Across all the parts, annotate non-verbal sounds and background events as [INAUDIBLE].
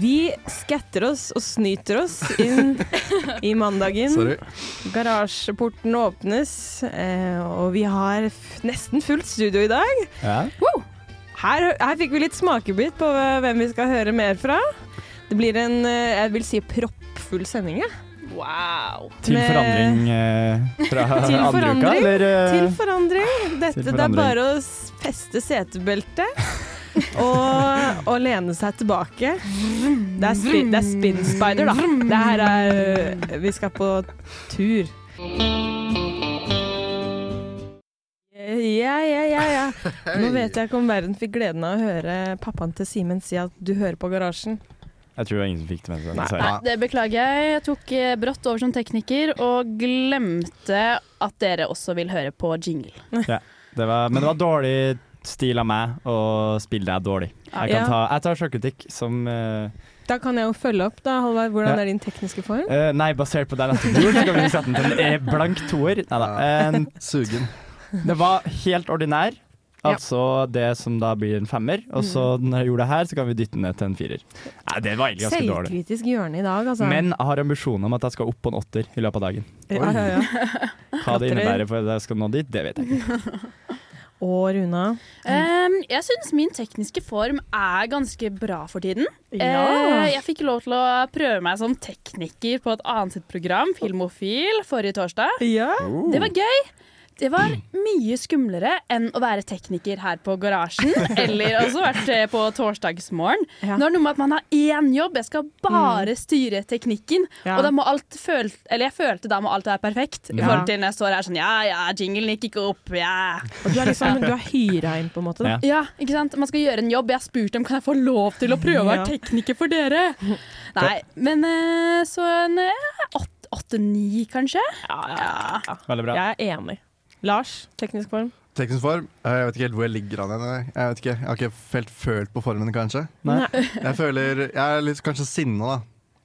Vi skatter oss og snyter oss inn i mandagen. Sorry. Garasjeporten åpnes, eh, og vi har nesten fullt studio i dag. Ja. Her, her fikk vi litt smakebit på hvem vi skal høre mer fra. Det blir en, eh, jeg vil si, proppfull sending. Ja. Wow. Til forandring eh, fra [LAUGHS] Til andre uka, eller? eh, Til forandring. Dette, til Det er bare å feste setebeltet og, og lene seg tilbake. Det er, spin, det er spin spider, da. Det her er Vi skal på tur. Ja, ja, ja, ja. [LAUGHS] Nå vet jeg ikke om verden fikk gleden av å høre pappaen til Simen si at du hører på Garasjen. Jeg tror det var ingen som fikk det med seg. Nei. Nei, det beklager jeg. Jeg tok eh, brått over som tekniker og glemte at dere også vil høre på jingle. [LAUGHS] Det var, men det var dårlig stil av meg å spille deg dårlig. Jeg, Ja. ta, jeg tar sjølkritikk som uh, Da kan jeg jo følge opp, da, Halvard. Hvordan Ja. er din tekniske form? Uh, Nei, basert på det jeg nettopp gjorde, så kan vi sette den til en eh, blank toer. Neida. Uh, Sugen. Det var helt ordinær. Ja. Altså det som da blir en femmer. Og så når jeg gjorde det her, så kan vi dytte ned til en firer. Nei, det var egentlig ganske dårlig. Selvkritisk hjørne i dag, altså. Men jeg har ambisjoner om at jeg skal opp på en åtter i løpet av dagen. ja, ja, ja. Hva det innebærer for at jeg skal nå dit, det vet jeg ikke. [LAUGHS] Og Runa. Um, jeg syns min tekniske form er ganske bra for tiden. Ja. Eh, jeg fikk lov til å prøve meg som tekniker på et annet sitt program, Filmofil, forrige torsdag. ja. Det var gøy. Det var mye skumlere enn å være tekniker her på garasjen, [LAUGHS] eller også vært eh, på torsdagsmorgen. Ja. Nå er det noe med at man har én jobb, jeg skal bare styre teknikken. Ja. Og da må alt føl eller jeg følte da må alt være perfekt. I Ja. forhold til når jeg står her sånn Ja, ja, jinglen gikk ikke opp, ja. Og du er liksom Du er hyra inn, på en måte. Da. Ja. Ja, ikke sant? Man skal gjøre en jobb. Jeg har spurt dem kan jeg få lov til å prøve å være tekniker for dere. [LAUGHS] Nei, men eh, så en eh, åtte- åtte-ni, kanskje? Ja. Veldig bra. Jeg er enig. Lars, teknisk form. Teknisk form. eh, Jeg vet ikke helt hvor jeg ligger an. Jeg vet ikke, jeg har ikke helt følt på formen, kanskje. Nei. Jeg føler Jeg er litt kanskje sinna, da.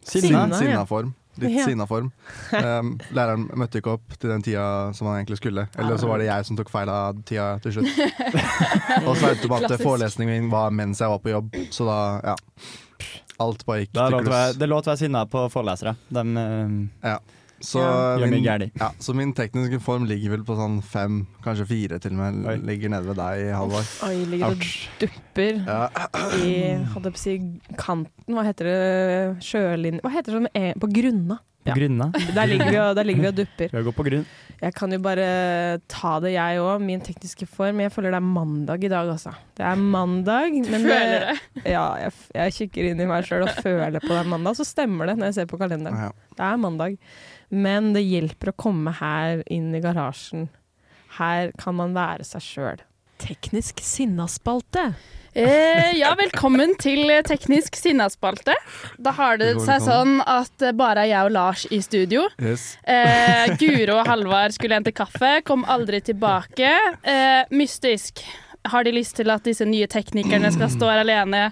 Sinna? Sinna, ja. Sinna-form. Litt Ja. sinna-form. [LAUGHS] Um, læreren møtte ikke opp til den tida som han egentlig skulle. Eller så var det jeg som tok feil av tida til slutt. [LAUGHS] Og så endte det med at forelesningen min var mens jeg var på jobb, så da, ja. Alt bare gikk til kluss. det er lov til å være sinna på forelesere. De eh, Så, ja. min, ja, så min tekniske form ligger vel på sånn fem, kanskje fire til og med. Oi. Ligger nede ved deg, Halvor. Oi, ligger og dupper Ja. i hadde på å si, kanten. Hva heter det? Sjølinje Hva heter det sånn e- på grunna? på Ja. grunna. Der ligger vi og, der ligger vi og dupper. Gå på grunn. Jeg kan jo bare ta det, jeg òg. Min tekniske form. Jeg føler det er mandag i dag, altså. Det er mandag. Men Føler det. Ja, jeg, jeg kikker inn i meg sjøl og føler på det er mandag. Så stemmer det når jeg ser på kalenderen. Ja. Det er mandag. Men det hjelper å komme her inn i garasjen. Her kan man være seg sjøl. Teknisk sinnaspalte. Eh, ja, velkommen til Teknisk sinnaspalte. Da har det seg sånn at det bare er jeg og Lars i studio. Yes. Eh, [LAUGHS] Guro og Halvard skulle hente kaffe, kom aldri tilbake. Eh, mystisk. Har de lyst til at disse nye teknikerne skal stå her alene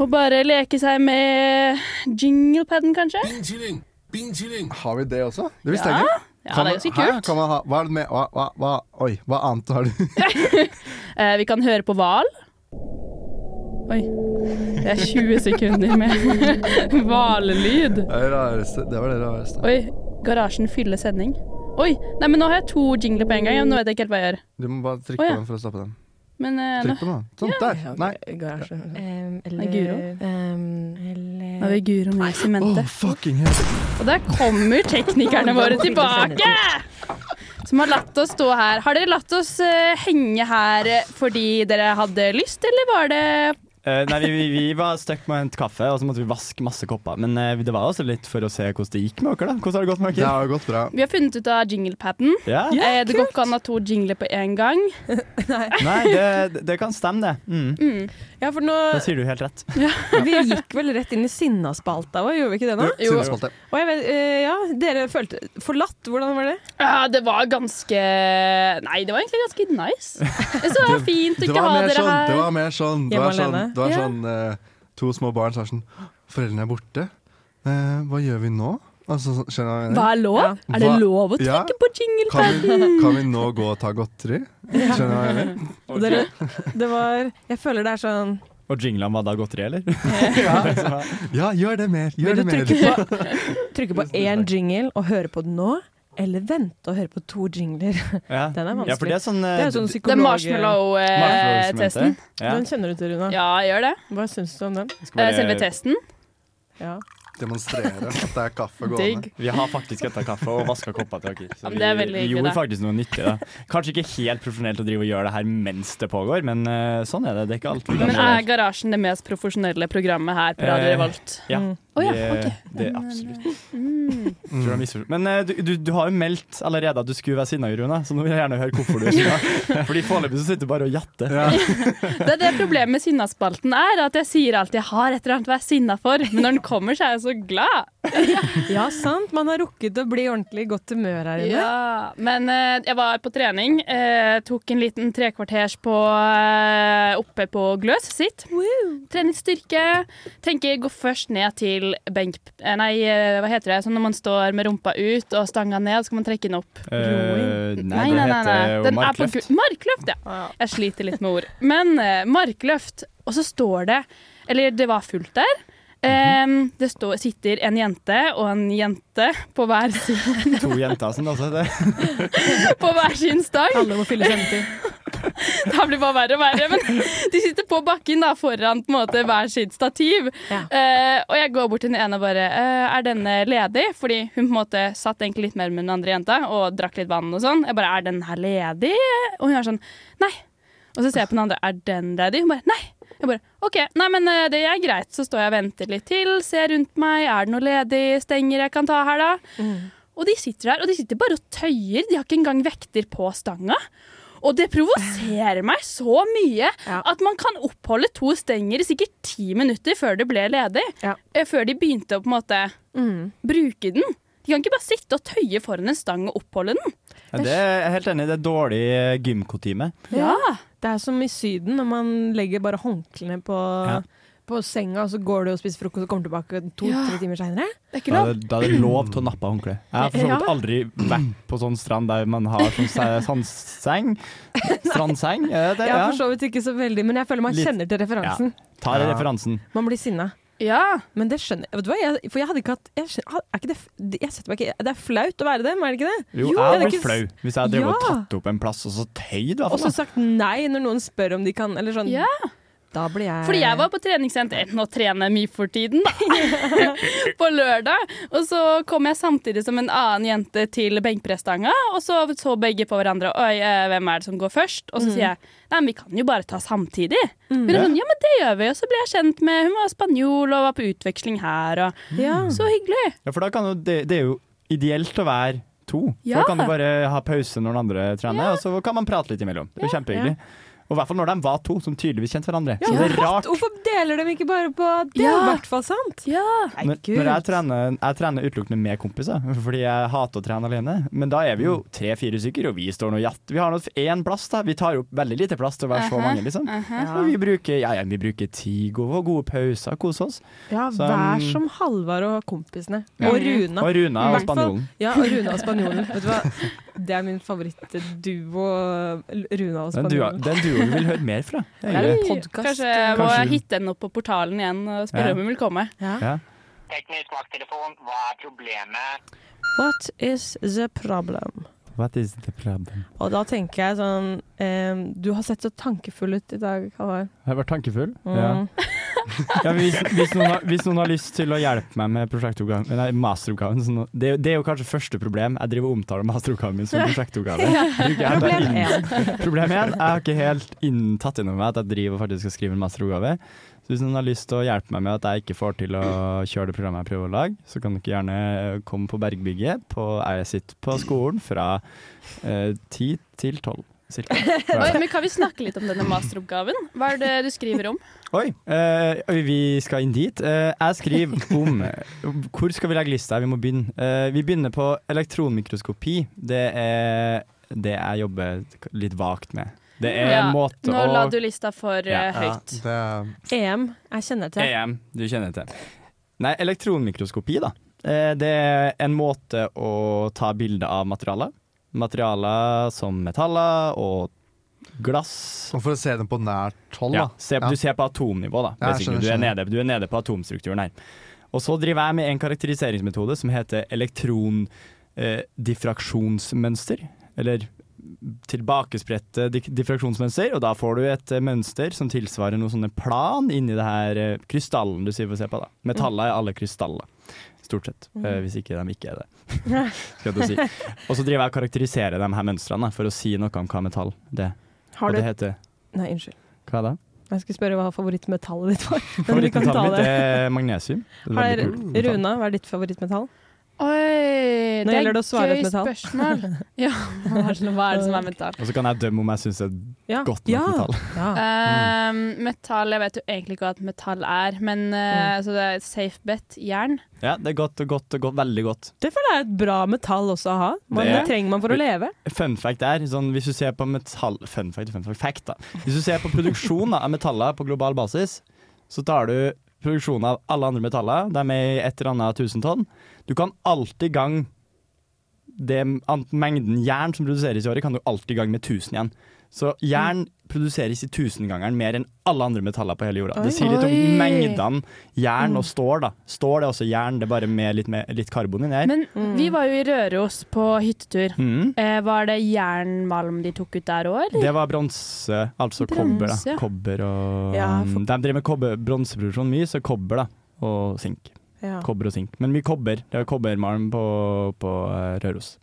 og bare leke seg med jinglepaden, kanskje? Har vi det også? Det visste jeg ikke. Ja, Kan det er jo ganske Hæ? kult. Kan man ha, hva er det med hva, hva, hva, Oi, hva annet har du? [LAUGHS] Eh, vi kan høre på hval. Oi. Det er 20 sekunder med [LAUGHS] hvalelyd. Det er det var det rareste. Oi. Garasjen fyller sending. Oi. Nei, men nå har jeg to jingler på en gang. Nå vet jeg ikke helt hva jeg gjør. Du må bare trykke oh, ja. på den for å stoppe den. Men uh, Trykk på den. Sånn, Sånn, der. Nei. Garasje. Um, Nei, eller Guro. Um, eller nå er vi Guro med sementet. Oh. Og der kommer teknikerne [LAUGHS] våre tilbake! Som har latt oss stå her. Har dere latt oss uh, henge her eh, fordi dere hadde lyst, eller var det Eh, nei, vi, vi, vi var stuck med å hente kaffe, og så måtte vi vaske masse kopper. Men uh, det var også litt for å se hvordan det gikk med dere. da Hvordan har det gått med dere? Det har gått bra. Vi har funnet ut av jinglepaden. Ja? uh, det går ikke an å ha to jingler på én gang. [LAUGHS] Nei, det, det kan stemme, det. Mm. Mm. Ja, for nå Da sier du helt rett. [LAUGHS] Vi gikk vel rett inn i sinnaspalta òg, gjorde vi ikke det nå? Jo. Sinnaspalte. Og jeg vet, eh, ja, dere følte Forlatt, hvordan var det? Ja, det var ganske Nei, det var egentlig ganske nice. Så det var fint å ikke ha dere sånn, det var mer sånn, det var sånn, det var Ja. sånn eh, To små barn sa sånn Foreldrene er borte. Eh, hva gjør vi nå? Altså, skjønner jeg? Hva er lov? Ja. Er det lov å Ja. trykke på jinglepaden? Kan vi, kan vi nå gå og ta godteri? Skjønner du hva jeg mener? [LAUGHS] Og dere, det var Jeg føler det er sånn Og jinglene var da godteri, eller? [LAUGHS] [LAUGHS] Ja, gjør det mer! Vil Gjør du det mer! trykke på, trykke på én jingle og høre på den nå? Eller vente og høre på to jingler? Ja. Den er ja, for vanskelig. det er sånn, Det er sånn Det er psykolog... marshmallow-testen. Ja. Den kjenner du til, Runa. Ja, gjør det. Hva syns du om den? Skal bare- Eh, Selve testen. Ja. Demonstrere at det er kaffe gående. Digg. Vi har faktisk henta kaffe og vaska kopper til dere. Så vi, det er vi hyggelig, gjorde da. faktisk noe nyttig. da Kanskje ikke helt profesjonelt å drive og gjøre det her mens det pågår, men uh, sånn er det. Det er ikke alltid Men er Garasjen det mest profesjonelle programmet her på Radio Revolt? Revolt? Ja, Å ja, det, det er absolutt. Mm. Men eh, du, du, du har jo meldt allerede at du skulle være sinna, Rune, så nå vil jeg gjerne høre hvorfor du er sinna. [LAUGHS] [LAUGHS] Fordi foreløpig så sitter du bare og jatter. Ja. [LAUGHS] Det er det problemet med Sinnaspalten er, at jeg sier alltid jeg har et eller annet å være sinna for, men når den kommer, så er jeg så glad. [LAUGHS] ja, sant. Man har rukket å bli ordentlig i godt humør her inne. Ja, men eh, jeg var på trening. eh, tok en liten trekvarters på, eh, oppe på Gløs sitt. Treningsstyrke. Tenker gå først ned til benk... eh, Nei, eh, hva heter det? Sånn når man står med rumpa ut og stanga ned, så kan man trekke den opp. Eh, nei, det heter jo markløft. Markløft, ja. Jeg sliter litt med ord. Men markløft, og så står det Eller det var fullt der. Eh, det står, sitter en jente og en jente på hver sin, To jenter som også heter [LAUGHS] på hver sin stang. Alle må fylle sendetid. [LAUGHS] Det blir bare verre og verre. Men de sitter på bakken da, foran på en måte hver sitt stativ. Ja. Eh, og jeg går bort til den ene og bare eh, Er denne ledig? Fordi hun på en måte satt egentlig litt mer med den andre jenta og drakk litt vann og sånn. Jeg bare Er den her ledig? Og hun er sånn Nei. Og så ser jeg på den andre. Er den ledig? Hun bare Nei. Jeg bare OK, nei, men eh, det er greit. Så står jeg og venter litt til, ser rundt meg. Er det noe ledig stenger jeg kan ta her, da? Og de sitter der, og de sitter bare og tøyer. De har ikke engang vekter på stanga. Og det provoserer meg så mye Ja. at man kan oppholde to stenger i sikkert ti minutter før det ble ledig. Ja. Eh, Før de begynte å på en måte Mm. bruke den. De kan ikke bare sitte og tøye foran en stang og oppholde den. Ja, det er jeg helt enig i. Det er dårlig eh, gymkutyme. Ja. Det er som i Syden, når man legger bare håndklærne på, Ja. på senga, og så går du og spiser frokost og kommer tilbake to-tre Ja. timer seinere. Er Da det, da er det lov til å nappe håndkle. Jeg har for så vidt aldri vært på sånn strand der man har sånn se- sandseng. [LAUGHS] Strandseng. Det, Jeg har ja. for så vidt ikke så veldig, men jeg føler man kjenner til referansen. Tar referansen. Man blir sinna. Ja. Men det skjønner jeg. Vet du hva? Jeg, for jeg hadde ikke hatt jeg, skjønner, er ikke det, jeg setter meg ikke Det er flaut å være dem, er det ikke det? Jo, Jo, jeg hadde det flau hvis jeg hadde Ja. tatt opp en plass og så tøyd. i hvert Og så sagt nei når noen spør om de kan, eller sånn. ja. Da blir jeg Fordi jeg var på treningssenter Nå trener jeg mye for tiden, da. [LAUGHS] på lørdag. Og så kom jeg samtidig som en annen jente til benkpressstanga, og så så begge på hverandre. Oi, eh, hvem er det som går først? Og så sier jeg nei, men vi kan jo bare ta samtidig. Mm. Hun er sånn, ja, men det gjør vi. Og så ble jeg kjent med Hun var spanjol og var på utveksling her, og Ja. så hyggelig. Ja, for da kan jo, det, det er jo ideelt å være to. For Da kan du bare ha pause når den andre trener, og så kan man prate litt imellom. Det er jo kjempehyggelig. Og i hvert fall når de var to som tydeligvis kjente hverandre. Ja, så det er rart. Hvorfor deler de ikke bare på Det er Ja. i hvert fall sant. Ja. Nei, Når, når jeg trener, jeg trener utelukkende med kompiser, fordi jeg hater å trene alene. Men da er vi jo tre-fire stykker, og vi står nå jatt. Vi har nå én plass, da. Vi tar opp veldig lite plass til å være så Uh-huh. mange, liksom. Uh-huh. Og vi bruker, ja, ja, vi bruker tid får gode pauser, kose oss. Ja, Så, vær um, som Halvard og kompisene. Ja. Og Runa. Og Runa og spanjolen. Ja, og Runa og spanjolen. Vet du hva? Det er min favorittduo. Runa og Den spanjolen. den vi vil høre mer fra. Det er en Oi, podcast. Kanskje jeg må Kanskje- hitte henne opp på portalen igjen og spørre Ja. om hun vil komme. Ja. Ja. Teknisk vakttelefon, hva er problemet? What is the problem? What is the problem? Og da tenker jeg sånn um, Du har sett så tankefull ut i dag, Halvard. Jeg vært tankefull. Mm. Ja. [LAUGHS] Ja, hvis, hvis, noen har, hvis noen har lyst til å hjelpe meg med Nei, masteroppgaven sånn, det, det er jo kanskje første problem. Jeg driver og omtaler masteroppgaven min som prosjektoppgave. [LAUGHS] Problem én. [LAUGHS] Problem én. Jeg har ikke helt inn, tatt inn meg at jeg driver og faktisk skal skrive en masteroppgave. Hvis noen har lyst til å hjelpe meg med at jeg ikke får til å kjøre det programmet jeg prøver å lage, så kan dere gjerne komme på Bergbygget. På, jeg sitter på skolen fra eh, ti til tolv, cirka. [LAUGHS] Oi, men Kan vi snakke litt om denne masteroppgaven? Hva er det du skriver om? Oi, eh, vi skal inn dit. Eh, jeg skriver om Hvor skal vi legge lista? Vi må begynne. Eh, vi begynner på elektronmikroskopi. Det er det jeg jobber litt vagt med. Det er Ja, en måte Nå la du lista for Ja. eh, høyt. Det EM, jeg kjenner til. EM, du kjenner til. Nei, elektronmikroskopi, da. Eh, det er en måte å ta bilde av materialer. Materialer som metaller og glass. Og for å se dem på nært hold, Ja, da. se, Du ser på atomnivå, da. Ja, skjønner, du, er nede, du er nede på atomstrukturen her. Og så driver jeg med en karakteriseringsmetode som heter elektrondiffraksjonsmønster. eller tilbakespredte diffraksjonsmønster, og da får du et eh, mønster som tilsvarer noen sånne plan inni det her eh, krystallen du sier får se på. da. Metallene er alle krystaller, stort sett. Mm. hvis ikke de ikke er det. [LAUGHS] Skal du si. Og så driver jeg og karakteriserer de her mønstrene for å si noe om hva metall det er. Har Og du det heter Nei, unnskyld. Hva da? Jeg skulle spørre hva favorittmetallet ditt var. [LAUGHS] Favorittmetallet mitt er magnesium. Er. Runa, hva er ditt favorittmetall? Oi, Nå gjelder det å svare et gøy metall. spørsmål. [LAUGHS] ja, hva er det hva er det som er metall? Og så kan jeg dømme om jeg syns det er Ja. godt nok ja. metall. Ja. [LAUGHS] Ehm, metall, jeg vet jo egentlig ikke hva et metall er, men eh, så det er safe bet. Jern. Ja, det er godt, godt, godt, veldig godt. Det føler jeg er et bra metall også å ha. Man, Det det, er- trenger man for å leve. Fun fact er, sånn, hvis du ser på metall... Fun fact, fun fact, fact da. Hvis du ser på produksjon av metaller på global basis, så tar du produksjonen av alle andre metaller, de er i et eller annet tusen tonn. Du kan alltid gang det mengden jern som produseres i året, kan du alltid gange med 1000 igjen. Så jern produseres i tusengangeren mer enn alle andre metaller på hele jorda. Det sier litt om mengdene jern og stål. da. Stål er også jern, det er bare med litt, med, litt karbon inni her. Men vi var jo i Røros på hyttetur. Mm. Eh, var det jernmalm de tok ut der òg, eller? Det var bronse, altså kobber. Da. Kobber og Ja, for- De driver med bronseproduksjon mye, så kobber da, og sink. Ja. Kobber og sink. Men mye kobber. Det er kobbermalm på, på eh, Røros.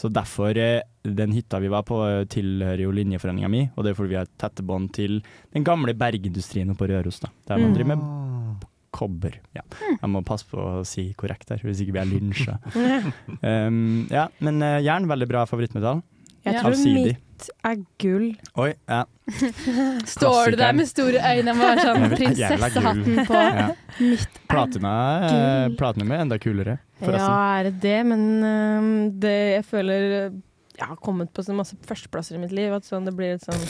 Så derfor, eh, den hytta vi var på, eh, tilhører jo linjeforeninga mi, og det er fordi vi har tette bånd til den gamle bergindustrien på Røros, da. Der man Mm. driver med kobber. Ja. Jeg må passe på å si korrekt der, hvis ikke vi er lynsja. um, [LAUGHS] ja, men jern, veldig bra favorittmetall. Jeg tror Allsidig. mitt er gull. Oi, ja. [LAUGHS] Står du der med store øyne med sånn Jævla- jævla prinsessehatten på? ja. Mitt Platina, eh, gull. platinum er enda kulere, Ja, forresten. er det det? Men øhm, det, jeg føler øh, jeg har kommet på så masse førsteplasser i mitt liv at sånn, det blir litt sånn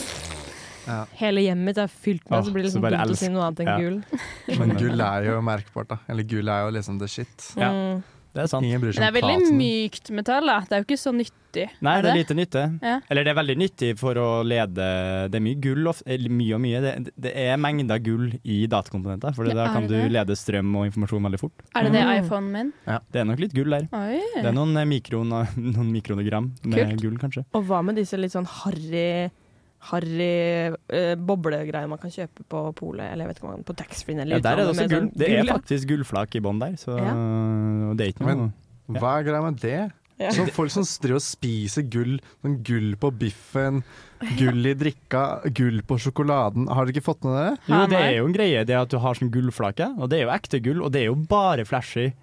Ja. Hele hjemmet mitt er fylt med, Åh, så blir det så liksom bare dumt å si noe annet enn ja. gull. Men gull er jo merkbart, da. Eller gull er jo liksom the shit. Ja. Mm. Det er sant. Ingen bryr Men seg det om er veldig platen. mykt metall, da. Det er jo ikke så nyttig. Nei, Er det er det? lite nytte. Ja. Eller det er veldig nyttig for å lede Det er mye gull, of- eller mye og mye. Det, det er mengder gull i datakomponenter, for Ja, da er kan du det det? lede strøm og informasjon veldig fort. Er det det Mm. iPhonen min? Det er nok litt gull der. Oi. Det er noen, eh, mikron, [LAUGHS] noen mikronogram med Kult. gull, kanskje. Og hva med disse litt sånn harry Harry øh, boblegreier man kan kjøpe på polet, eller jeg vet ikke om man på taxfree eller Ja, der er det også gull. sånn Det er gull, ja. faktisk gullflak i bånn der, så Ja. det er ikke noe Men- Hva er greia med det? Ja. Så folk som driver og spiser gull, sånn gull på biffen, gull i drikka, gull på sjokoladen. Har dere ikke fått med dere? Jo, det er jo en greie, det at du har sånn gullflake, og det er jo ekte gull, og det er jo bare flashy.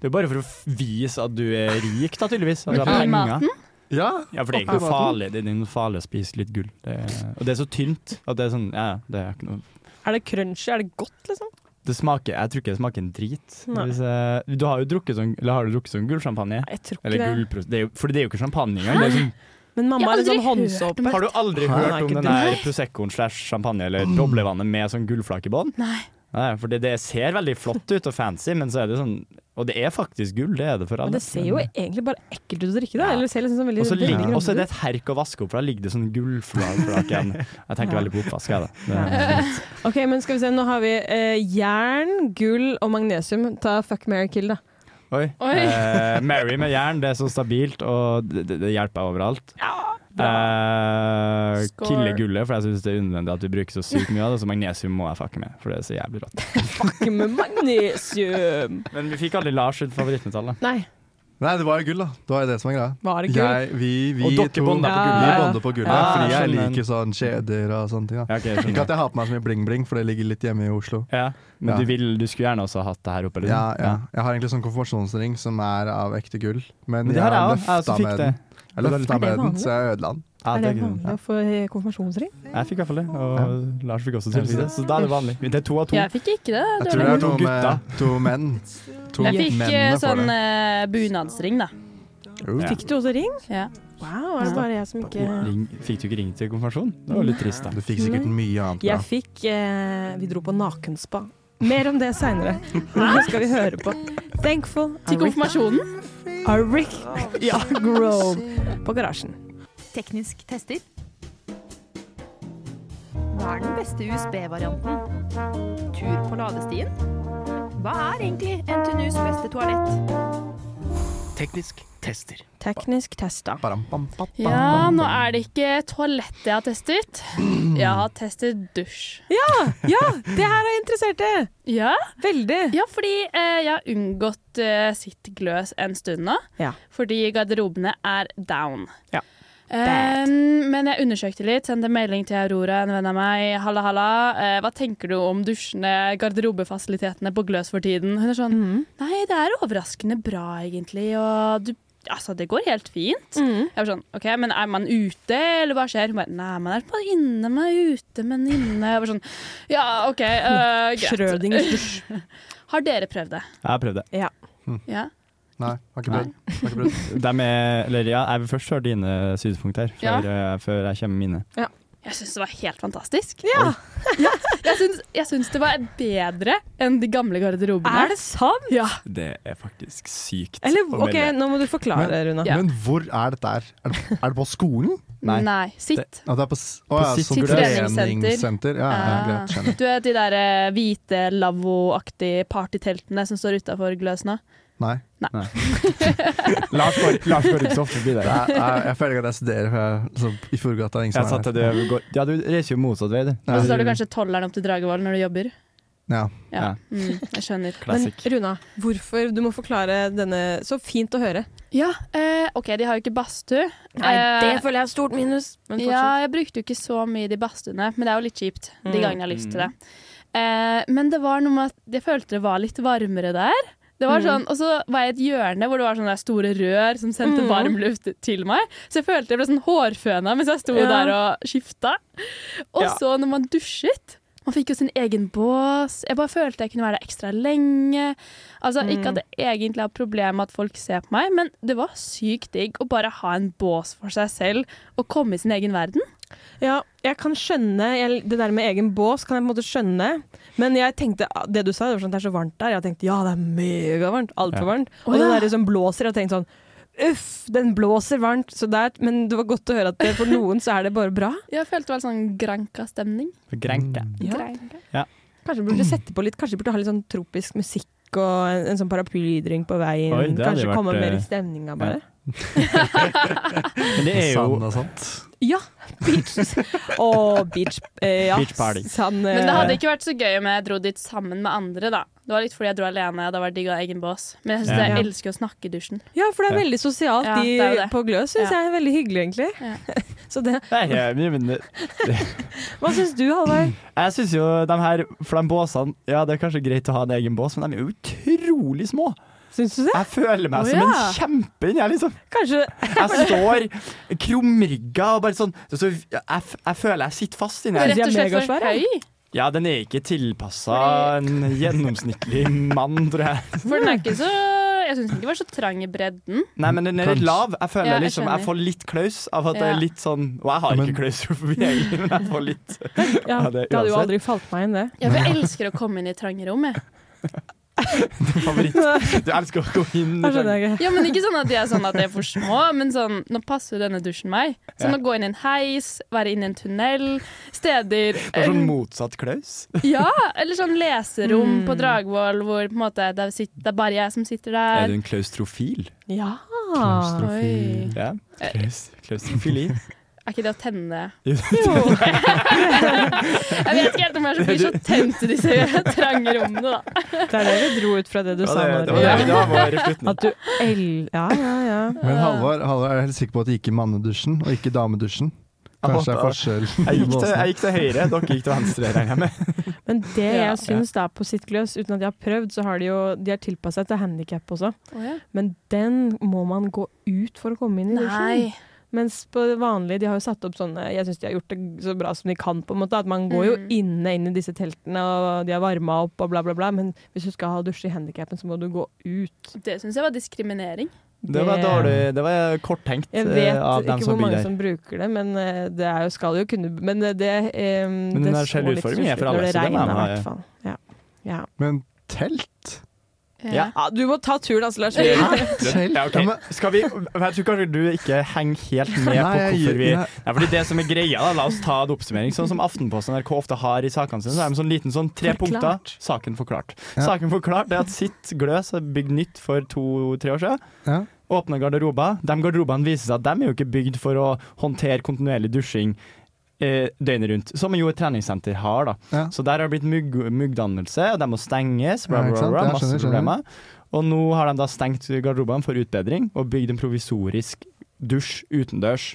Det er bare for å vise at du er rik, da, tydeligvis. At du har penger. Ja. Ja, for det er ikke noe farlig Det er noe farlig å spise litt gull. Det er, og det er så tynt at det er sånn Ja, det er ikke noe Er det crunchy? Er det godt, liksom? Det smaker Jeg tror ikke det smaker en drit. Hvis, eh, du har jo drukket sånn Eller har du drukket sånn gullsjampanje? Jeg tror ikke Eller gullpros... Det er jo, for det er jo ikke champagne engang. Det er sånn, Men mamma har er litt sånn håndsåpe. har du aldri Hæ? hørt om den der Proseccoen slash champagne eller doblevannet med sånn gullflak i bånn? Nei. Nei, for det, det ser veldig flott ut og fancy, men så er det sånn Og det er faktisk gull, det er det for alle. Men det ser jo egentlig bare ekkelt ut å drikke, da. Ja. Liksom sånn Og så er det et herk å vaske opp, for da ligger det sånn gullflak igjen. Jeg tenker veldig på oppvask, jeg, da. [LAUGHS] Ok, men skal vi se, nå har vi eh, jern, gull og magnesium. Ta fuck, marry, kill, da. Oi. Oi. Eh, Mary med jern, det er så stabilt, og det, det, hjelper overalt. Eh, Score. kille gullet, for jeg syns det er unødvendig at du bruker så sykt mye av det. Så magnesium må jeg fucke med, for det er så jævlig rått. Fuck med magnesium. Men vi fikk aldri Lars sitt favorittmetall, da. Nei, Nei, det var jo gull, da. Det var det som var greia. var det gull? Jeg, vi, vi, Og dere på Vi gullet. på gullet, Ja, fordi jeg liker sånn kjeder og sånne ting. da Ja, okay, Ikke at jeg har på meg så mye bling-bling, for det ligger litt hjemme i Oslo. Ja, men Ja. Du, vil, du skulle gjerne også hatt det her oppe? liksom? Ja, ja. Jeg har egentlig sånn konfirmasjonsring som er av ekte gull, men, Men jeg har løfta med det. den. Jeg løfta det med den, så jeg ødela den. Ja, er det det vanlig å få konfirmasjonsring? Jeg fikk i hvert fall det, og Lars fikk også til det. Så da er det vanlig. Det er to av to. Jeg fikk ikke det. Jeg tror det er to med, to menn. To jeg fikk eh, sånn det. eh, bunadsring, da. Ja. Fikk du også ring? Ja. Wow, er det bare jeg som ikke Ring, fikk du ikke ring til konfirmasjon? Det var litt trist, da. Du fikk sikkert mye annet bra. Jeg fikk uh, Vi dro på nakenspa. Mer om det seinere. [LAUGHS] Det skal vi høre på Thankful Til konfirmasjonen. Arik ja, Grove på Garasjen. Teknisk tester. Hva er den beste USB-varianten? Tur på ladestien? Hva er egentlig NTNUs beste toalett? Teknisk tester. Teknisk tester. Ja, nå er det ikke toalettet jeg har testet. Jeg har testet dusj. Ja, ja, det her er interessert i! Ja, Veldig. ja fordi eh, jeg har unngått eh, sitt gløs en stund nå. Ja. Fordi garderobene er down. Ja. Eh, men jeg undersøkte litt, sendte melding til Aurora, en venn av meg. Halla, halla. Uh, hva tenker du om dusjene, garderobefasilitetene på Gløs for tiden? Hun er sånn Mhm. Nei, det er overraskende bra, egentlig. Og du Altså, det går helt fint. Mhm. Jeg var sånn, ok, men er man ute, eller hva skjer? Hun bare, nei, man er bare inne, man er ute, men inne. Jeg var sånn, ja, ok, [LAUGHS] uh, greit. [LAUGHS] Har dere prøvd det? Jeg har prøvd det. Ja. Mm. har ikke prøvd. Har ikke prøvd. [LAUGHS] Er, eller ja, jeg vil først høre dine synspunkter før, ja. før jeg kommer med mine. Jeg syns det var helt fantastisk. Ja, Jeg syns, jeg syns det var bedre enn de gamle garderobene. er det sant? Ja. Det er faktisk sykt. Eller OK, nå må du forklare, Runa. Ja. Men hvor er dette her? Er det, er det på skolen? Nei. Sitt. Det, det er på, å, På ja, sitt sånn treningssenter. Ja, ja, Ah. greit. Du vet de der eh, hvite lavvoaktige partyteltene som står utafor Gløs nå? Nei. [LAUGHS] Lars går, Lars går ikke så ofte forbi der. Jeg, jeg, jeg føler ikke at jeg studerer for jeg, så, i Furugata. ja, du reiser jo motsatt vei, du. Ja. Og så har du kanskje tolleren opp til Dragvoll når du jobber? Ja. Ja. Mm, jeg skjønner. [LAUGHS] Men Runa, hvorfor? Du må forklare denne Så fint å høre. Ja, eh, OK, de har jo ikke badstue. Nei, det Eh, føler jeg er stort minus. Men Ja, jeg brukte jo ikke så mye de badstuene, men det er jo litt kjipt de Mm. gangene jeg har lyst til det. Eh, men det var noe med at jeg følte det var litt varmere der. Det var Mm. sånn, Og så var jeg i et hjørne hvor det var sånne store rør som sendte Mm. varm luft til meg. Så jeg følte jeg ble sånn hårføna mens jeg sto Ja. der og skifta. Og så når man dusjet man fikk jo sin egen bås. Jeg bare følte jeg kunne være der ekstra lenge. Altså, Mm. Ikke at jeg egentlig har problemer med at folk ser på meg, men det var sykt digg å bare ha en bås for seg selv og komme i sin egen verden. Ja, jeg kan skjønne jeg, Det der med egen bås kan jeg på en måte skjønne. Men jeg tenkte, det du sa, det var sånn, det er så varmt der. Jeg tenkte ja, det er megavarmt. Altfor Ja. varmt. Og det der som blåser, jeg tenkte sånn Uff, den blåser varmt. Så der, men det var godt å høre at det, for noen så er det bare bra. [LAUGHS] Jeg følte var sånn Granka-stemning. Granka. Ja. Granka. Kanskje burde sette på litt, kanskje burde ha litt sånn tropisk musikk og en, en sånn paraplydrink på veien. Oi, kanskje vært, komme mer eh, i stemninga, bare. [LAUGHS] Men det er jo Sand og sånt. Ja! Beach. Og beach, eh, ja. Beach party. Sann, Men det eh, hadde ikke vært så gøy om jeg dro dit sammen med andre, da. Det var litt fordi jeg dro alene, det var digg å ha egen bås. Men jeg, synes Ja. jeg elsker å snakke i dusjen. Ja, for det er veldig sosialt Ja, det er jo det. på Gløs, syns Ja. jeg er veldig hyggelig, egentlig. Ja. [LAUGHS] Så det Nei, jeg, men det- [LAUGHS] [LAUGHS] Hva syns du, Halvard? jeg syns jo de her For de båsene Ja, det er kanskje greit å ha en egen bås, men de er jo utrolig små. Syns du det? Jeg føler meg oh, som ja. en kjempe inni her, liksom. Kanskje Jeg står krumrygga og bare sånn så jeg, jeg føler jeg sitter fast inni er her. rett og slett for høy. Ja, den er ikke tilpassa en gjennomsnittlig mann, tror jeg. For den er ikke så Jeg syns den ikke var så trang i bredden. Nei, men den er litt lav. Jeg føler Ja, jeg liksom Jeg får litt klaus av at det er litt sånn Og jeg har Ja, men- ikke klaustrofobi, egentlig, men jeg får litt [LAUGHS] Ja, Ja, det det- hadde jo aldri falt meg inn, det. Jeg elsker å komme inn i trange rom. Jeg. [LAUGHS] Favoritt. Du elsker å gå inn i skjønner. Ja, men ikke sånn at de er sånn at de er for små, men sånn Nå passer denne dusjen meg. Sånn å gå inn i en heis, være inne i en tunnel, steder Det er sånn motsatt Klaus. Ja, eller sånn leserom Mm. på Dragvoll hvor på en måte det er, sitt- det er bare jeg som sitter der. Er du en klaustrofil? Ja. Klaustrofil. Ja. Klaus, klaustrofili. Er ikke det å tenne [LAUGHS] Jo. Jeg vet ikke helt om jeg blir så tent i disse trange rommene, da. Det er det vi dro ut fra det du Ja, sa det, nå. det, var, det, det var slutning. At du el... Ja, ja, ja. Men Halvor, Halvor er helt sikker på at det gikk i mannedusjen og ikke damedusjen. Kanskje det er forskjell. [LAUGHS] Jeg gikk, til, jeg gikk til høyre, dere gikk til venstre, regner jeg med. [LAUGHS] Men det Ja. jeg syns da på sitt gløs, uten at jeg har prøvd, så har de jo De har tilpassa seg til handikap også. Men den må man gå ut for å komme inn i dusjen. Nei. Mens på det vanlige, de har jo satt opp sånne Jeg syns de har gjort det så bra som de kan, på en måte. At man går jo Mm. inne inn i disse teltene, og de har varma opp og bla, bla, bla. Men hvis du skal ha dusj i handikappen, så må du gå ut. Det syns jeg var diskriminering. Det var dårlig, det var korttenkt Jeg eh, vet av vet ikke hvor mange som bruker det, men eh, det er jo, skal jo kunne Men det, um, Men så litt utforming er for alle, det så det må i ha. Ja. Ja. Men telt? Ja. ja, du må ta turen, altså, Lars. [LAUGHS] Ja, okay. Skal vi, jeg tror kanskje du ikke henger helt med på hvorfor vi ja, fordi det som er greia, da, La oss ta en oppsummering. Sånn som Aftenposten og NRK ofte har i sakene sine. Så er det sånn liten sånn tre punkter. Saken forklart. Saken forklart er at sitt gløs er bygd nytt for to-tre år siden. Ja. Åpne garderober. De garderobene viser seg at de er jo ikke bygd for å håndtere kontinuerlig dusjing eh, døgnet rundt, som jo et treningssenter har. da Ja. Så der har det blitt mugg, muggdannelse, og de må stenges. Bla, bla, bla, bla, masse skjønner, skjønner. problemer. Og nå har de da stengt garderobene for utbedring og bygd en provisorisk dusj utendørs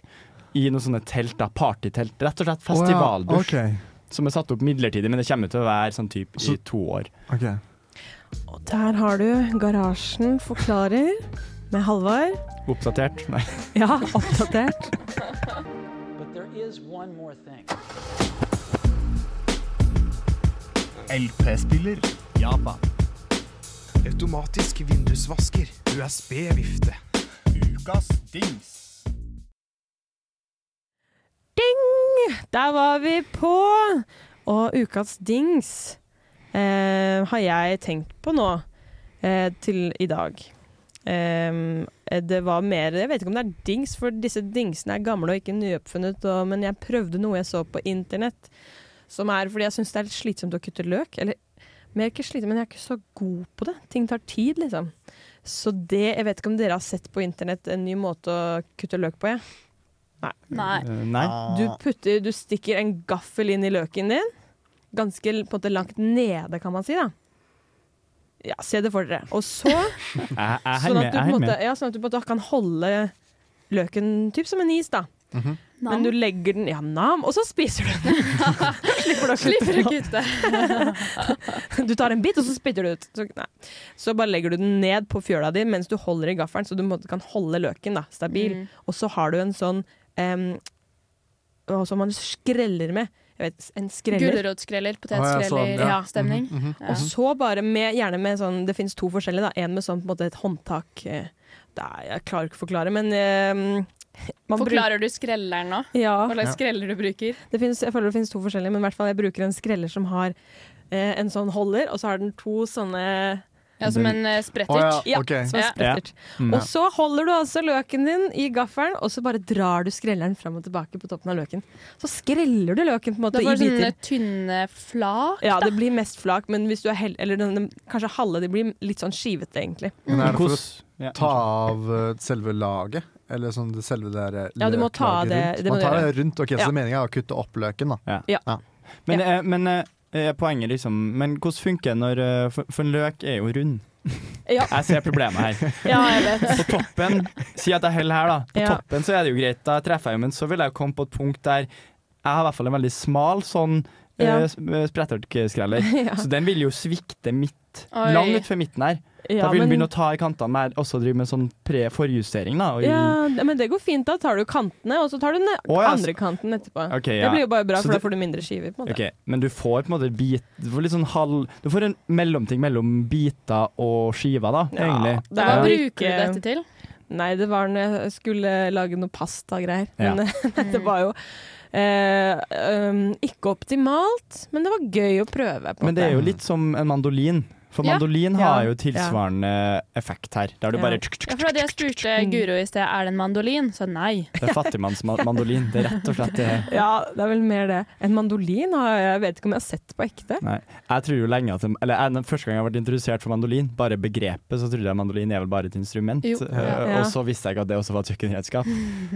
i noen sånne telt, da, partytelt. Rett og slett festivaldusj, Oh, ja, som er satt opp midlertidig, men det kommer til å være sånn type i to år. ok, ok. Og der har du Garasjen forklarer med Halvard. Oppdatert? Nei. Ja, oppdatert. [LAUGHS] Is one more thing. LP-spiller. Japan. Automatisk vindusvasker. USB-vifte. Ukas dings. Ding! Der var vi på! Og ukas dings eh, har jeg tenkt på nå eh, til i dag. Eh, det var mer Jeg vet ikke om det er dings, for disse dingsene er gamle og ikke nyoppfunnet. Og, men jeg prøvde noe jeg så på internett, som er fordi jeg syns det er litt slitsomt å kutte løk. Eller mer ikke slitsomt, men jeg er ikke så god på det. Ting tar tid, liksom. Så det Jeg vet ikke om dere har sett på internett en ny måte å kutte løk på, jeg. Nei. Nei. Nei. Du putter, du stikker en gaffel inn i løken din. Ganske på en måte langt nede, kan man si. da. Ja, se det for dere. Og så [LAUGHS] sånn at du på en måte, ja, sånn at du på en måte kan holde løken typ som en is, da. Men du legger den Ja, nam, og så spiser du den. [LAUGHS] Slipper du å kutte. kutte. [LAUGHS] Du tar en bit, og så spytter du ut. Så, nei. så bare legger du den ned på fjøla di mens du holder i gaffelen, så du på en måte kan holde løken da, stabil. Mm. Og så har du en sånn um, Som man skreller med. Jeg vet, en skreller. Gulrotskreller, Å, ja, sånn, ja. Mhm, mhm. Ja. Og så bare med, gjerne med sånn Det finnes to forskjellige, da. En med sånn på en måte et håndtak. eh, Det er, jeg klarer ikke å forklare, men eh, man Forklarer du skrelleren nå? Ja, Hva slags skreller du bruker? det finnes, jeg føler det finnes to forskjellige, men i hvert fall jeg bruker en skreller som har eh, en sånn holder, og så har den to sånne Ja, Som en uh, Å ja, sprettert? Ja, ok. som en Ja. sprettert. Mm. Og så holder du altså løken din i gaffelen, og så bare drar du skrelleren fram og tilbake på toppen av løken. Så skreller du løken på en måte Da i får du biter. sånne tynne flak. Ja, det blir mest flak, men hvis du er heldig... eller den, den, kanskje halve de blir litt sånn skivete, egentlig. Men er det for å Hvordan- ja. ta av eh, selve laget? Eller sånn det selve det der Ja, du må ta løklaget det- rundt? det må Man du tar det rundt. Ok, Ja. Så meninga er å kutte opp løken, da. Men, eh, men eh, eh, poenget liksom Men hvordan funker det når eh, For, for en løk er jo rund. [LAUGHS] Ja. Jeg ser problemet her. [LAUGHS] Ja, jeg vet. På toppen, si at jeg holder her, da. På Ja. toppen så er det jo greit, da treffer jeg jo, men så vil jeg jo komme på et punkt der jeg har i hvert fall en veldig smal sånn Ja. Uh, sprettertskreller. [LAUGHS] ja. Så den vil jo svikte midt, Oi. langt utfor midten her. Ja, da vil den begynne å ta i kantene mer, også drive med sånn pre-forjustering, Ja, men det går fint. Da tar du kantene, og så tar du den oh, ja, andre kanten etterpå. Ok, Det blir jo bare bra, Så for det- da får du mindre skiver. på en måte. Okay. Men du får på en måte bit Du får litt sånn halv Du får en mellomting mellom biter og skiver, da, Ja, egentlig. Hva bruker du dette til? Nei, det var når jeg skulle lage noe pastagreier. Ja. Men [LAUGHS] dette var jo eh, um, ikke optimalt, men det var gøy å prøve. På Men det er jo litt som en mandolin. For mandolin Ja. har jo tilsvarende effekt her. Der du Ja. bare Ja, for da jeg spurte Guro i sted er det en mandolin, så nei. Det er fattigmannsmandolin. Det er rett og slett det. [LAUGHS] Ja, det er vel mer det. En mandolin har jeg vet ikke om jeg har sett på ekte. Nei. Jeg tror jo lenge at Eller jeg, første gang jeg ble introdusert for mandolin, bare begrepet, så trodde jeg mandolin er vel bare et instrument. Jo. Eh, Ja. Og så visste jeg ikke at det også var et kjøkkenredskap.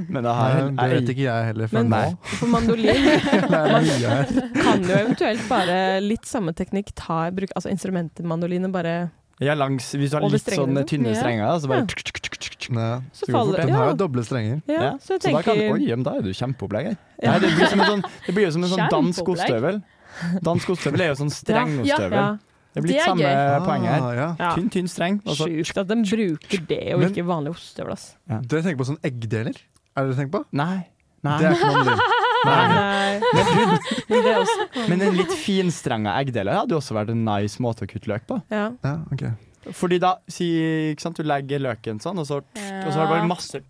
Men da har Nei, det vet ikke jeg heller før Men nå. for mandolin [LAUGHS] Det kan jo eventuelt bare litt samme teknikk ta i bruk Altså instrumentet mandolin og bare ja, langs, Hvis du har litt sånn tynne Ja. strenger, så bare Ja. tuk, tuk, tuk, tuk, tuk. Nei. Så Så faller det. Den har jo doble strenger. ja, Ja, så jeg Så da, kan, tenker oi, men da er du kjempeopplegg her. Ja. Nei, det blir, som en sånn, det blir jo som en sånn dansk ostehøvel. Dansk ostehøvel er jo sånn Ja. strengostehøvel. ja, Det blir litt samme gøy. poeng her. Ah, ja. ja. Tynn, tynn streng. Sjukt at de bruker det og ikke vanlig ostehøvel. Dere tenker på sånn eggdeler? Er det dere tenker på? Nei. Nei. Det er ikke mandolin. [LAUGHS] Nei. Men [LAUGHS] du, Men en litt finstrenga eggdeler hadde jo også vært en nice måte å kutte løk på. ja. Ja, okay. Fordi da, si, ikke sant, du legger løken sånn, og så, og så har du bare masse,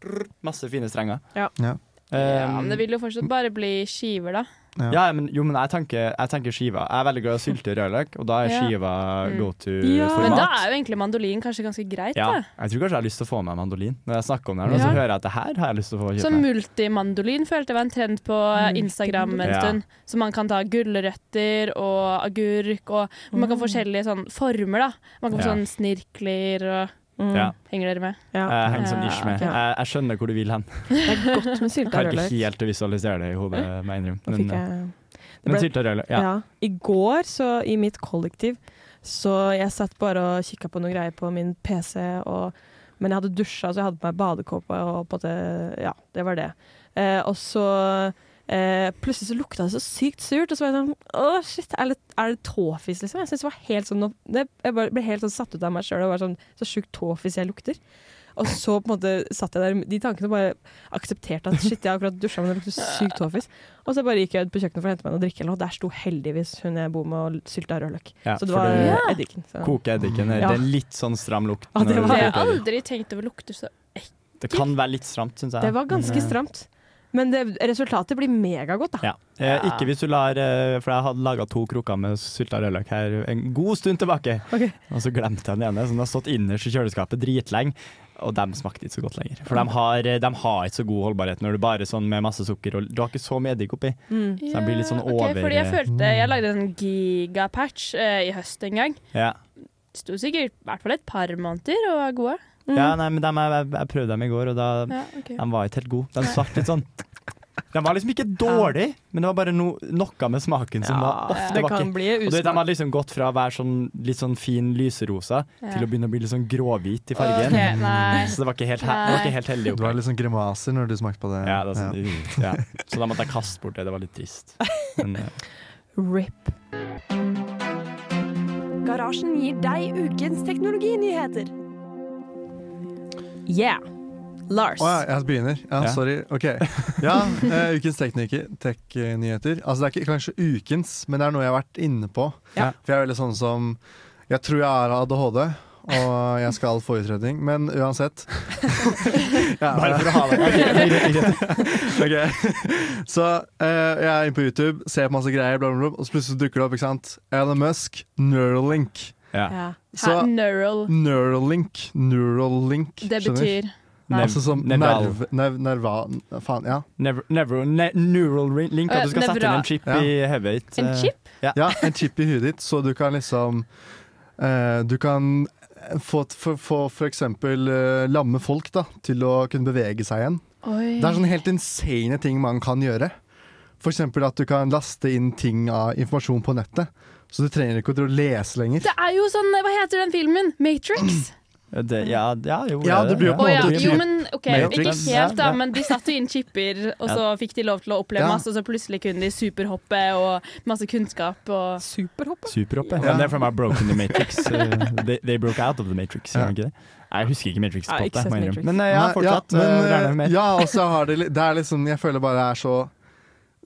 masse fine strenger. Ja. Ja. Ja, Um, men det vil jo fortsatt bare bli skiver, da. Ja. ja, men, jo, men jeg tenker, jeg tenker skiva. Jeg er veldig glad i å sylte rødløk, og da er Ja. skiva Mm. go to Ja. for Men da er jo egentlig mandolin kanskje ganske greit, Ja, da. jeg tror kanskje jeg har lyst til å få meg mandolin. Når jeg snakker om det her, nå, så hører jeg at det her har jeg lyst til å få Sånn kjøpe Så multimandolin følte jeg var en trend på Instagram en Ja. stund. Så man kan ta gulrøtter og agurk, og man kan få forskjellige sånn former, da. Man kan få Ja. sånn snirkler og Mm. Ja. Henger dere med? Ja. Jeg henger sånn ish med. Jeg, jeg skjønner hvor du vil hen. Det er godt med sylta Klarer ikke helt å visualisere det i hodet, må jeg innrømme. Men, eh, jeg men sylta rødløk, ja. ja. I går, så i mitt kollektiv, så jeg satt bare og kikka på noe greier på min PC, og, men jeg hadde dusja, så jeg hadde på meg badekåpe, og på det, Ja, det var det. Eh, og så eh, plutselig så lukta det så sykt surt, og så var jeg sånn Å, shit, er det, er det tåfis, liksom? Jeg synes det var helt sånn det, Jeg bare ble helt sånn satt ut av meg sjøl, og var sånn Så sjukt tåfis jeg lukter. Og så på en måte satt jeg der de tankene og bare aksepterte at shit, jeg har akkurat dusja, men det lukter sykt tåfis. Og så bare gikk jeg ut på kjøkkenet for å hente meg noe drikke, eller noe, og der sto heldigvis hun jeg bor med og sylta rødløk. Ja, så det var det- Ja. eddiken. Så. Kokeeddiken. Ja. Det er litt sånn stram lukt. Ja, det var- jeg har aldri tenkt over lukter så Det kan være litt stramt, syns jeg. Det var ganske eh, stramt. Men det, resultatet blir megagodt, da. Ja. Eh, ikke hvis du lar eh, For jeg hadde laga to krukker med sylta rødløk her en god stund tilbake. okay. Og så glemte jeg den ene, som har stått innerst i kjøleskapet dritlenge. Og de smakte ikke så godt lenger. For de har, eh, de har ikke så god holdbarhet når du bare er sånn med masse sukker og du har ikke så mye eddik oppi. Mm. Så de blir litt sånn over okay, fordi jeg følte Jeg lagde en gigapatch eh, i høst en gang. Ja, Sto sikkert i hvert fall et par måneder og var gode. Mm. ja nei, men dem, jeg, jeg prøvde dem i går, og da, Ja, okay. de var ikke helt gode. De svarte litt sånn De var liksom ikke dårlige, men det var bare no, noe med smaken som var off. det Det var ofte Og du De hadde liksom gått fra å være sånn, litt sånn fin lyserosa Ja. til å begynne å bli litt sånn gråhvit i fargen. Okay. Så det var ikke helt, det var ikke helt heldig. Det var litt sånn grimaser når du smakte på det. Ja, det sånn, uh, ja. Så da måtte jeg kaste bort det. Det var litt trist. Men, RIP. Garasjen gir deg ukens teknologinyheter. Yeah. Lars. Å ja, jeg begynner. Ja, Ja. sorry. Ok. [LAUGHS] Ja, uh, ukens tekniker- tech-nyheter. altså det er ikke kanskje ukens, men det er noe jeg har vært inne på. Ja. For jeg er veldig sånn som Jeg tror jeg har ADHD, og jeg skal få utredning, men uansett. [LAUGHS] ja, bare for å ha det. Ok, okay. Så uh, jeg er inne på YouTube, ser på masse greier, bla, bla, bla, og så plutselig dukker det opp ikke sant? Elon Musk, Neuralink. Ja. Ja. Så Neural. Neuralink, Neuralink Det betyr Nei. Altså som nerve, nev, nerva... Faen, ja. Never, never, ne neural link. At du skal Nevra. sette inn en chip Ja. i hodet ditt. En eh, chip? Ja, en chip i hodet ditt, så du kan liksom uh, Du kan få, for eksempel eh, lamme folk da, til å kunne bevege seg igjen. Oi. Det er sånne helt insane ting man kan gjøre. For eksempel at du kan laste inn ting av informasjon på nettet. Så du trenger ikke å lese lenger. Det er jo sånn Hva heter den filmen? Matrix? det, ja, ja, jo, Ja, det blir jo på en ja. måte Jo, men OK, Matrix. ikke helt, da, Ja, ja. men de satte jo inn chipper, og så fikk de lov til å oppleve Ja. masse, og så plutselig kunne de superhoppe og masse kunnskap og Superhoppe. Superhoppe. Ja. Det er fra meg broken the Matrix. Uh, [LAUGHS] they, they broke out of the Matrix, Ja. gjør de ikke det? Jeg husker ikke Matrix på jeg. Matrix. Men eh, ja, fortsatt. ja, Ja, men, eh, mer. ja, og så har de, det er liksom Jeg føler bare det er så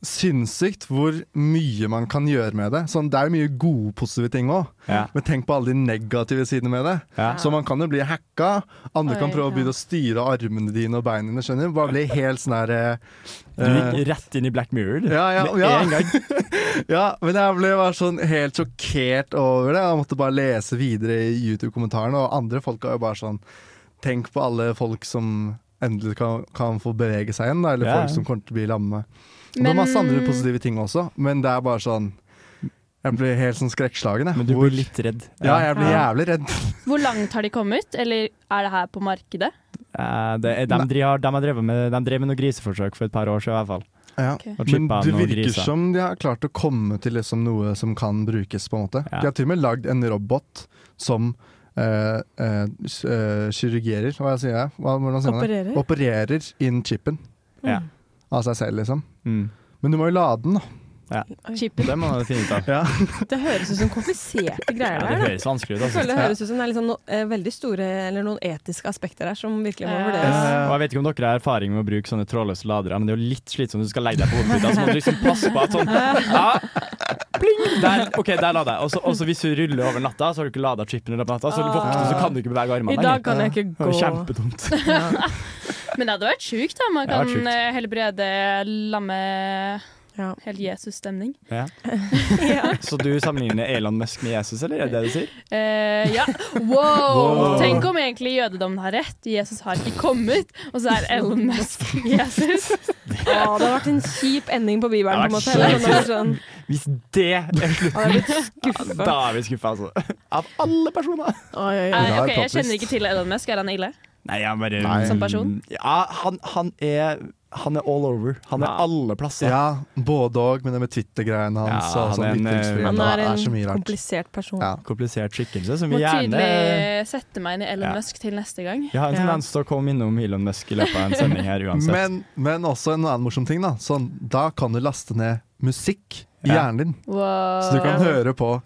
sinnssykt hvor mye man kan gjøre med det. Sånn, det er jo mye gode, positive ting òg, Ja. men tenk på alle de negative sidene med det. Ja. Så man kan jo bli hacka. Andre kan Oi, prøve å ja. begynne å styre armene dine og beina dine. skjønner? Bare bli helt sånn her eh, Du gikk rett inn i Black Mirror du. Ja, ja, med ja. en gang. [LAUGHS] Ja, men jeg ble bare sånn helt sjokkert over det. Jeg måtte bare lese videre i YouTube-kommentarene, og andre folk er jo bare sånn Tenk på alle folk som endelig kan, kan få bevege seg igjen, da, eller Ja, folk som kommer til å bli lamme. Og det Men- er masse andre positive ting også, men det er bare sånn Jeg blir helt sånn skrekkslagen. Men du Hvor- blir litt redd. Ja, jeg blir Ja. jævlig redd. [LAUGHS] Hvor langt har de kommet, eller er det her på markedet? Eh, det, er- de, de, har, de, har drevet med, de drev med noen griseforsøk for et par år siden i hvert fall. Ja. Okay. Men det virker griser. som de har klart å komme til liksom noe som kan brukes, på en måte. Ja. De har til og med lagd en robot som eh, eh, eh, kirurgerer, hva sier jeg? Hva, hvordan sier man det? Opererer? Opererer inn chipen Ja. Av seg selv, liksom. Mm. Men du må jo lade den, da. Chipen? Det må man finne ut av. Ja. [LAUGHS] Det høres ut som kompliserte greier Ja, det der. høres vanskelig ut. Altså. det høres ut som det er liksom no, eh, veldig store Eller noen etiske aspekter der som virkelig må Ja. vurderes. Og jeg vet ikke om dere har erfaring med å bruke sånne trådløse ladere, men det er jo litt slitsomt hvis du skal legge deg på hodet, så må du liksom passe på at sånn ja, pling, der, OK, der lader jeg. Og så- hvis du ruller over natta, så har du ikke lada chipen i løpet av natta, så du våkner, så kan du ikke bevege armene I dag kan jeg ikke Det gå. var kjempedumt. Men det hadde vært sjukt, da. Man kan sjukt. eh, helbrede lamme Ja. Helt Jesus-stemning. [LAUGHS] Ja. Ja. Så du sammenligner Elon Musk med Jesus, eller er det det du sier? Eh, ja. Wow! Tenk om egentlig jødedommen har rett. Jesus har ikke kommet, og så er Elon Musk Jesus. Ja, det hadde vært en kjip ending på Bibelen, på en måte. Eller sånn, sånn. Hvis det er slutten, da er vi skuffa, altså. Av alle personer. Oi, oi, oi. Eh, okay, Jeg kjenner ikke til Elon Musk. Er han ille? Nei, han bare Nei. Som person? Ja, han, han er Han er all over. Han er Ja. alle plasser. ja, både òg, men det med Twitter-greiene hans. Ja, han sånn er en, Han er en er rart. komplisert person. Ja. Komplisert skikkelse som vi Må gjerne tydelig sette meg inn i Elon Ja. Musk til neste gang. Jeg har en tendens til å komme innom Elon Musk i løpet av en sending her [LAUGHS] uansett. Men, men også en annen morsom ting. Da sånn, Da kan du laste ned musikk i Ja. hjernen din, Wow. så du kan høre på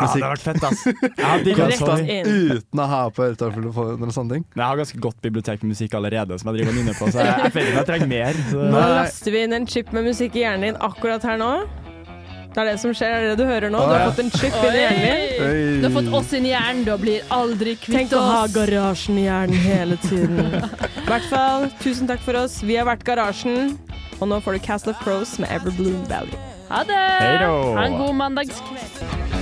ja, det har vært fett, ass. [LAUGHS] Jeg uten å ha på øretelefoner og sånne ting. Men jeg har ganske godt bibliotek med musikk allerede, som jeg driver og nynner på, så jeg, jeg føler ikke jeg trenger mer. Så. Nå laster vi inn en chip med musikk i hjernen din akkurat her nå. Det er det som skjer, det er det du hører nå. Du har fått en chip inn i hjernen din. Oi. Du har fått oss inn i hjernen, da blir aldri Tenk kvitt å ha garasjen i hjernen hele [LAUGHS] tiden. I hvert fall, tusen takk for oss. Vi har vært Garasjen. Og nå får du Cast of Pros med Everbloom Valley. Ha det! Ha en god mandagskveld.